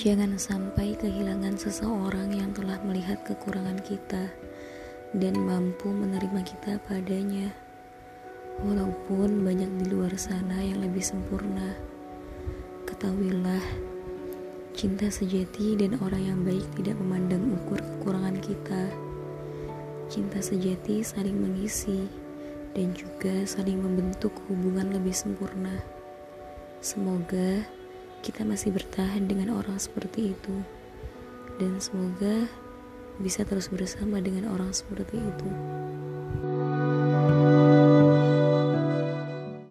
Jangan sampai kehilangan seseorang yang telah melihat kekurangan kita dan mampu menerima kita padanya. Walaupun banyak di luar sana yang lebih sempurna, ketahuilah, cinta sejati dan orang yang baik tidak memandang ukur kekurangan kita. Cinta sejati saling mengisi dan juga saling membentuk hubungan lebih sempurna. Semoga kita masih bertahan dengan orang seperti itu, dan semoga bisa terus bersama dengan orang seperti itu.